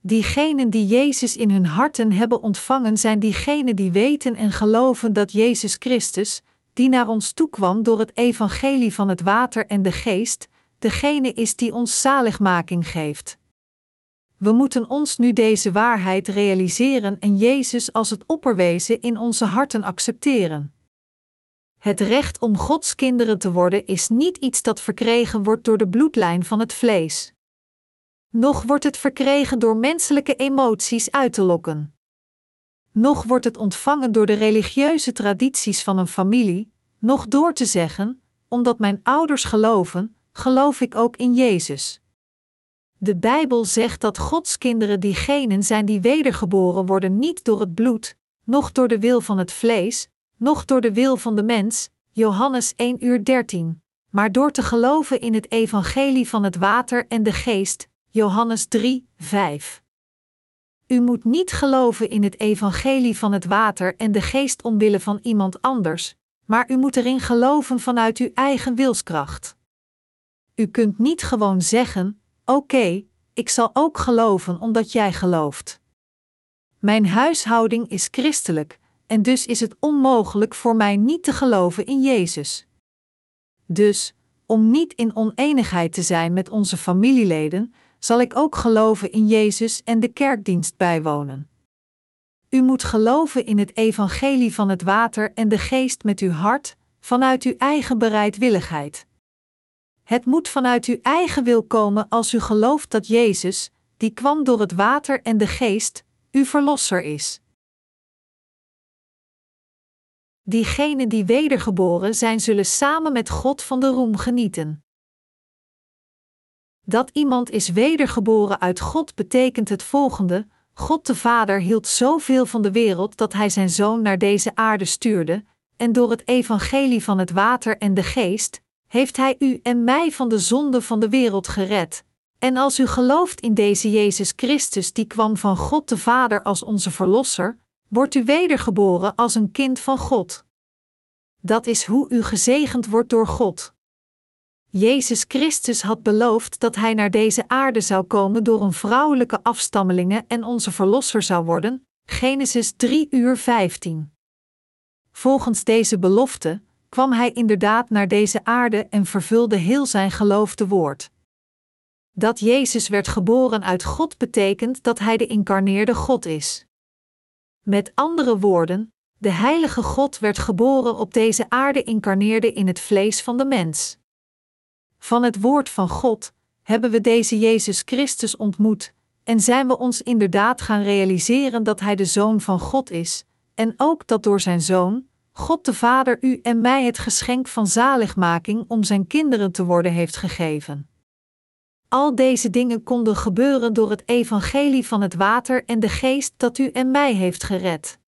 Diegenen die Jezus in hun harten hebben ontvangen zijn diegenen die weten en geloven dat Jezus Christus, die naar ons toekwam door het evangelie van het water en de geest, degene is die ons zaligmaking geeft. We moeten ons nu deze waarheid realiseren en Jezus als het opperwezen in onze harten accepteren. Het recht om Gods kinderen te worden is niet iets dat verkregen wordt door de bloedlijn van het vlees. Nog wordt het verkregen door menselijke emoties uit te lokken. Nog wordt het ontvangen door de religieuze tradities van een familie, nog door te zeggen: omdat mijn ouders geloven, geloof ik ook in Jezus. De Bijbel zegt dat Gods kinderen diegenen zijn die wedergeboren worden niet door het bloed, noch door de wil van het vlees, noch door de wil van de mens, Johannes 1 uur 13, maar door te geloven in het evangelie van het water en de geest, Johannes 3, 5. U moet niet geloven in het evangelie van het water en de geest omwille van iemand anders, maar u moet erin geloven vanuit uw eigen wilskracht. U kunt niet gewoon zeggen: Oké, ik zal ook geloven omdat jij gelooft. Mijn huishouding is christelijk, en dus is het onmogelijk voor mij niet te geloven in Jezus. Dus, om niet in oneenigheid te zijn met onze familieleden, zal ik ook geloven in Jezus en de kerkdienst bijwonen. U moet geloven in het evangelie van het water en de geest met uw hart, vanuit uw eigen bereidwilligheid. Het moet vanuit uw eigen wil komen als u gelooft dat Jezus, die kwam door het water en de geest, uw verlosser is. Diegenen die wedergeboren zijn, zullen samen met God van de roem genieten. Dat iemand is wedergeboren uit God betekent het volgende: God de Vader hield zoveel van de wereld dat Hij zijn Zoon naar deze aarde stuurde, en door het evangelie van het water en de geest, heeft Hij u en mij van de zonde van de wereld gered. En als u gelooft in deze Jezus Christus, die kwam van God de Vader als onze Verlosser, wordt u wedergeboren als een kind van God. Dat is hoe u gezegend wordt door God. Jezus Christus had beloofd dat Hij naar deze aarde zou komen door een vrouwelijke afstammelinge en onze Verlosser zou worden. Genesis 3 uur 15. Volgens deze belofte kwam Hij inderdaad naar deze aarde en vervulde heel zijn geloofde woord. Dat Jezus werd geboren uit God betekent dat Hij de incarneerde God is. Met andere woorden, de heilige God werd geboren op deze aarde incarneerde in het vlees van de mens. Van het woord van God hebben we deze Jezus Christus ontmoet en zijn we ons inderdaad gaan realiseren dat Hij de Zoon van God is, en ook dat door Zijn Zoon, God de Vader u en mij het geschenk van zaligmaking om Zijn kinderen te worden heeft gegeven. Al deze dingen konden gebeuren door het evangelie van het water en de geest dat u en mij heeft gered.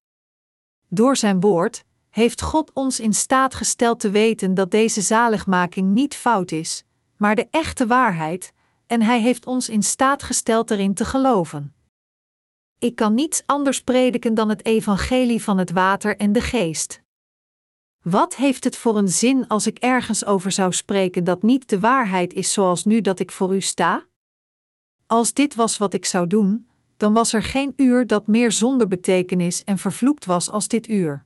Door Zijn woord heeft God ons in staat gesteld te weten dat deze zaligmaking niet fout is, maar de echte waarheid, en Hij heeft ons in staat gesteld erin te geloven. Ik kan niets anders prediken dan het evangelie van het water en de geest. Wat heeft het voor een zin als ik ergens over zou spreken dat niet de waarheid is zoals nu dat ik voor u sta? Als dit was wat ik zou doen, dan was er geen uur dat meer zonder betekenis en vervloekt was als dit uur.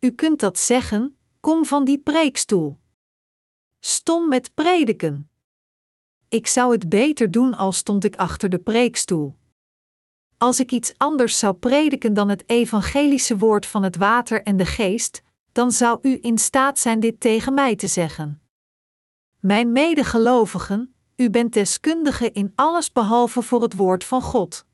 U kunt dat zeggen, kom van die preekstoel. Stom met prediken. Ik zou het beter doen als stond ik achter de preekstoel. Als ik iets anders zou prediken dan het evangelische woord van het water en de geest, dan zou u in staat zijn dit tegen mij te zeggen. Mijn medegelovigen, u bent deskundige in alles behalve voor het woord van God.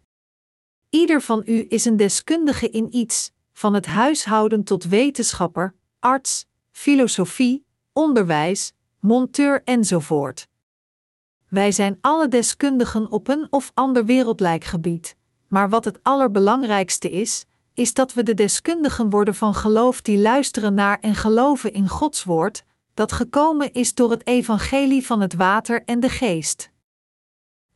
Ieder van u is een deskundige in iets, van het huishouden tot wetenschapper, arts, filosofie, onderwijs, monteur enzovoort. Wij zijn alle deskundigen op een of ander wereldlijk gebied, maar wat het allerbelangrijkste is, is dat we de deskundigen worden van geloof die luisteren naar en geloven in Gods woord, dat gekomen is door het evangelie van het water en de geest.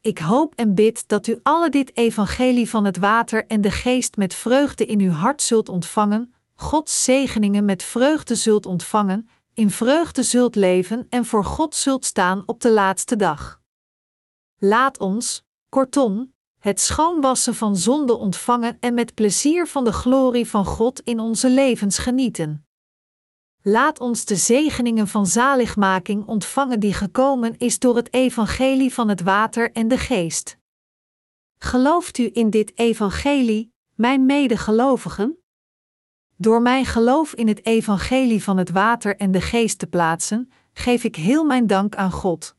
Ik hoop en bid dat u alle dit evangelie van het water en de geest met vreugde in uw hart zult ontvangen, Gods zegeningen met vreugde zult ontvangen, in vreugde zult leven en voor God zult staan op de laatste dag. Laat ons, kortom, het schoonwassen van zonde ontvangen en met plezier van de glorie van God in onze levens genieten. Laat ons de zegeningen van zaligmaking ontvangen die gekomen is door het evangelie van het water en de geest. Gelooft u in dit evangelie, mijn medegelovigen? Door mijn geloof in het evangelie van het water en de geest te plaatsen, geef ik heel mijn dank aan God.